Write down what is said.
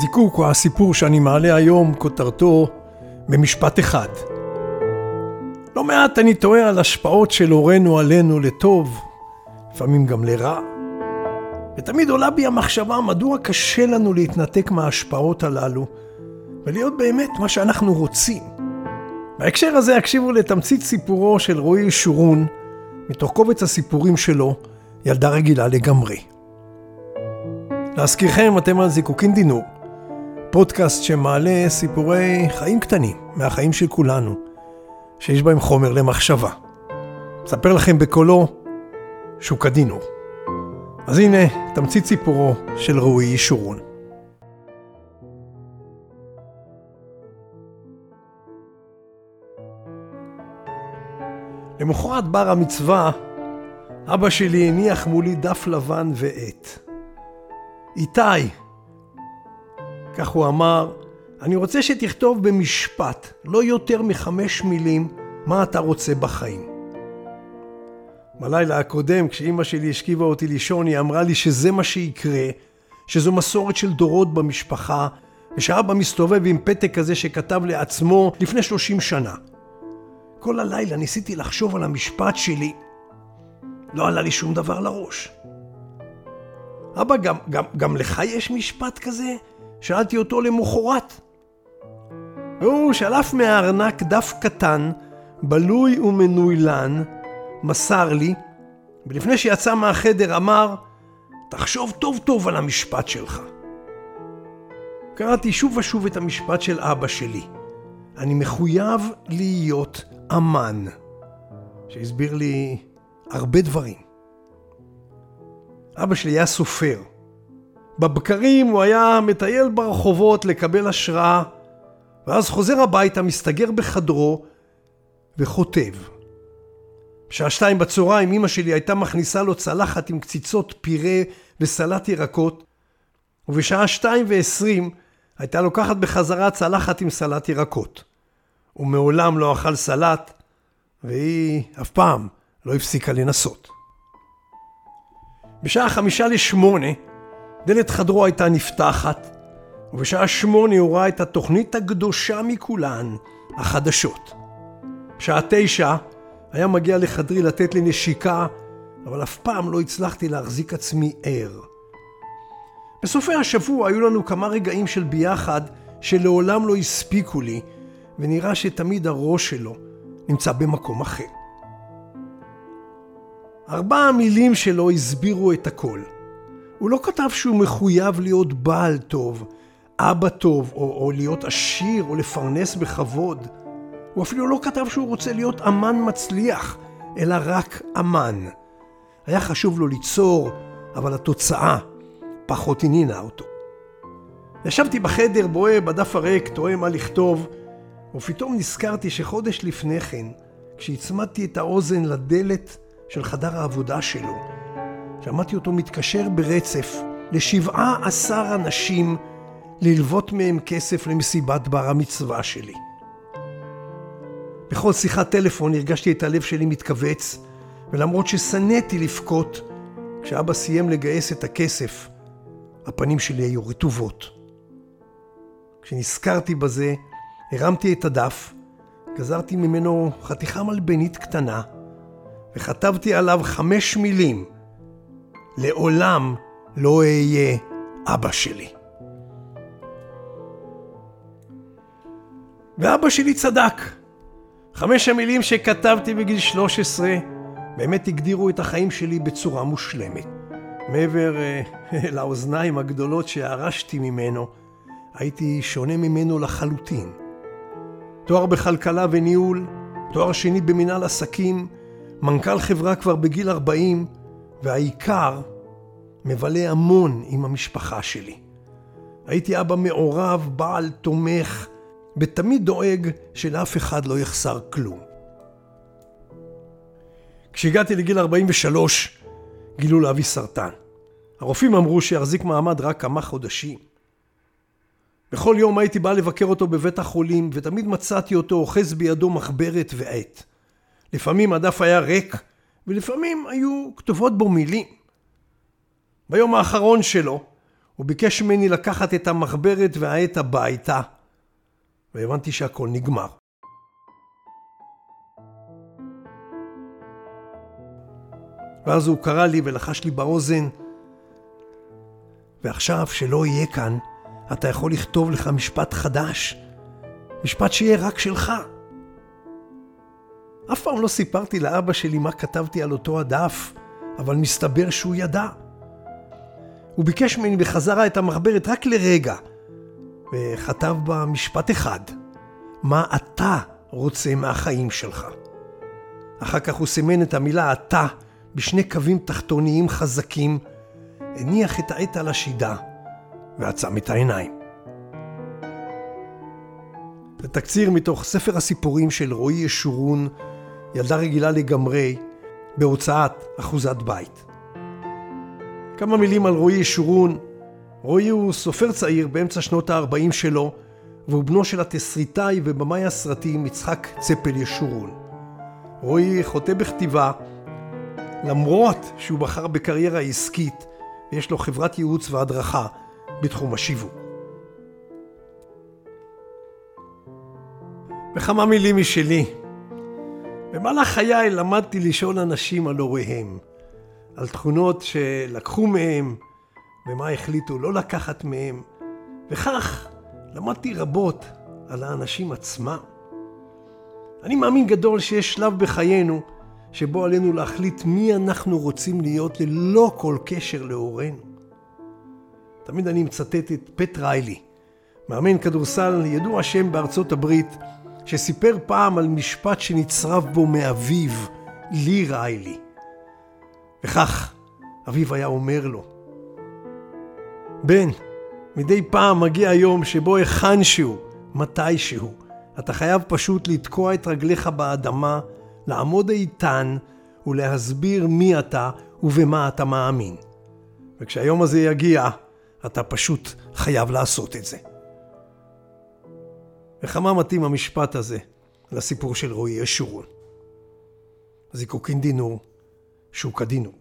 הזיקוק או הסיפור שאני מעלה היום, כותרתו במשפט אחד. לא מעט אני תוהה על השפעות של הורינו עלינו לטוב, לפעמים גם לרע. ותמיד עולה בי המחשבה מדוע קשה לנו להתנתק מההשפעות הללו ולהיות באמת מה שאנחנו רוצים. בהקשר הזה הקשיבו לתמצית סיפורו של רועי שורון, מתוך קובץ הסיפורים שלו, ילדה רגילה לגמרי. להזכירכם, אתם על זיקוקין דינור, פודקאסט שמעלה סיפורי חיים קטנים מהחיים של כולנו, שיש בהם חומר למחשבה. אספר לכם בקולו שוק הדינור. אז הנה, תמצית סיפורו של ראוי ישורון. למחרת בר המצווה, אבא שלי הניח מולי דף לבן ועט. איתי, כך הוא אמר, אני רוצה שתכתוב במשפט, לא יותר מחמש מילים, מה אתה רוצה בחיים. בלילה הקודם, כשאימא שלי השכיבה אותי לישון, היא אמרה לי שזה מה שיקרה, שזו מסורת של דורות במשפחה, ושאבא מסתובב עם פתק כזה שכתב לעצמו לפני שלושים שנה. כל הלילה ניסיתי לחשוב על המשפט שלי, לא עלה לי שום דבר לראש. אבא, גם, גם, גם לך יש משפט כזה? שאלתי אותו למחרת. והוא שלף מהארנק דף קטן, בלוי ומנוילן, מסר לי, ולפני שיצא מהחדר אמר, תחשוב טוב טוב על המשפט שלך. קראתי שוב ושוב את המשפט של אבא שלי. אני מחויב להיות אמן, שהסביר לי הרבה דברים. אבא שלי היה סופר. בבקרים הוא היה מטייל ברחובות לקבל השראה, ואז חוזר הביתה, מסתגר בחדרו וכותב. בשעה שתיים בצהריים אמא שלי הייתה מכניסה לו צלחת עם קציצות פירה וסלט ירקות, ובשעה שתיים ועשרים הייתה לוקחת בחזרה צלחת עם סלט ירקות. הוא מעולם לא אכל סלט, והיא אף פעם לא הפסיקה לנסות. בשעה חמישה לשמונה דלת חדרו הייתה נפתחת, ובשעה שמונה הוא ראה את התוכנית הקדושה מכולן, החדשות. בשעה תשע היה מגיע לחדרי לתת לי נשיקה, אבל אף פעם לא הצלחתי להחזיק עצמי ער. בסופי השבוע היו לנו כמה רגעים של ביחד שלעולם לא הספיקו לי, ונראה שתמיד הראש שלו נמצא במקום אחר. ארבע המילים שלו הסבירו את הכל. הוא לא כתב שהוא מחויב להיות בעל טוב, אבא טוב, או, או להיות עשיר, או לפרנס בכבוד. הוא אפילו לא כתב שהוא רוצה להיות אמן מצליח, אלא רק אמן. היה חשוב לו ליצור, אבל התוצאה פחות עניינה אותו. ישבתי בחדר, בוהה בדף הריק, תוהה מה לכתוב, ופתאום נזכרתי שחודש לפני כן, כשהצמדתי את האוזן לדלת של חדר העבודה שלו, שמעתי אותו מתקשר ברצף לשבעה עשר אנשים ללוות מהם כסף למסיבת בר המצווה שלי. בכל שיחת טלפון הרגשתי את הלב שלי מתכווץ, ולמרות ששנאתי לבכות, כשאבא סיים לגייס את הכסף, הפנים שלי היו רטובות. כשנזכרתי בזה, הרמתי את הדף, גזרתי ממנו חתיכה מלבנית קטנה, וכתבתי עליו חמש מילים: לעולם לא אהיה אבא שלי. ואבא שלי צדק. חמש המילים שכתבתי בגיל 13 באמת הגדירו את החיים שלי בצורה מושלמת. מעבר uh, לאוזניים הגדולות שירשתי ממנו, הייתי שונה ממנו לחלוטין. תואר בכלכלה וניהול, תואר שני במנהל עסקים, מנכ"ל חברה כבר בגיל 40, והעיקר, מבלה המון עם המשפחה שלי. הייתי אבא מעורב, בעל, תומך, ותמיד דואג שלאף אחד לא יחסר כלום. כשהגעתי לגיל 43, גילו לאבי סרטן. הרופאים אמרו שיחזיק מעמד רק כמה חודשים. בכל יום הייתי בא לבקר אותו בבית החולים, ותמיד מצאתי אותו אוחז בידו מחברת ועט. לפעמים הדף היה ריק, ולפעמים היו כתובות בו מילים. ביום האחרון שלו, הוא ביקש ממני לקחת את המחברת והעט הביתה, והבנתי שהכל נגמר. ואז הוא קרא לי ולחש לי באוזן, ועכשיו שלא יהיה כאן, אתה יכול לכתוב לך משפט חדש, משפט שיהיה רק שלך. אף פעם לא סיפרתי לאבא שלי מה כתבתי על אותו הדף, אבל מסתבר שהוא ידע. הוא ביקש ממני בחזרה את המחברת רק לרגע, וכתב בה משפט אחד, מה אתה רוצה מהחיים שלך. אחר כך הוא סימן את המילה אתה בשני קווים תחתוניים חזקים, הניח את העט על השידה ועצם את העיניים. זה תקציר מתוך ספר הסיפורים של רועי ישורון, ילדה רגילה לגמרי, בהוצאת אחוזת בית. כמה מילים על רועי ישורון. רועי הוא סופר צעיר באמצע שנות ה-40 שלו, והוא בנו של התסריטאי ובמאי הסרטים יצחק צפל ישורון. רועי חוטא בכתיבה, למרות שהוא בחר בקריירה עסקית ויש לו חברת ייעוץ והדרכה בתחום השיווק. וכמה מילים משלי. במהלך חיי למדתי לשאול אנשים על הוריהם, על תכונות שלקחו מהם ומה החליטו לא לקחת מהם, וכך למדתי רבות על האנשים עצמם. אני מאמין גדול שיש שלב בחיינו שבו עלינו להחליט מי אנחנו רוצים להיות ללא כל קשר להורינו. תמיד אני מצטט את פט ריילי, מאמן כדורסל ידוע שם בארצות הברית, שסיפר פעם על משפט שנצרב בו מאביו, לי ריילי. וכך אביו היה אומר לו, בן, מדי פעם מגיע היום שבו שהוא, מתי שהוא, אתה חייב פשוט לתקוע את רגליך באדמה, לעמוד איתן ולהסביר מי אתה ובמה אתה מאמין. וכשהיום הזה יגיע, אתה פשוט חייב לעשות את זה. וכמה מתאים המשפט הזה לסיפור של רועי אשורון. זיקוקין דינור, שוק הדינור.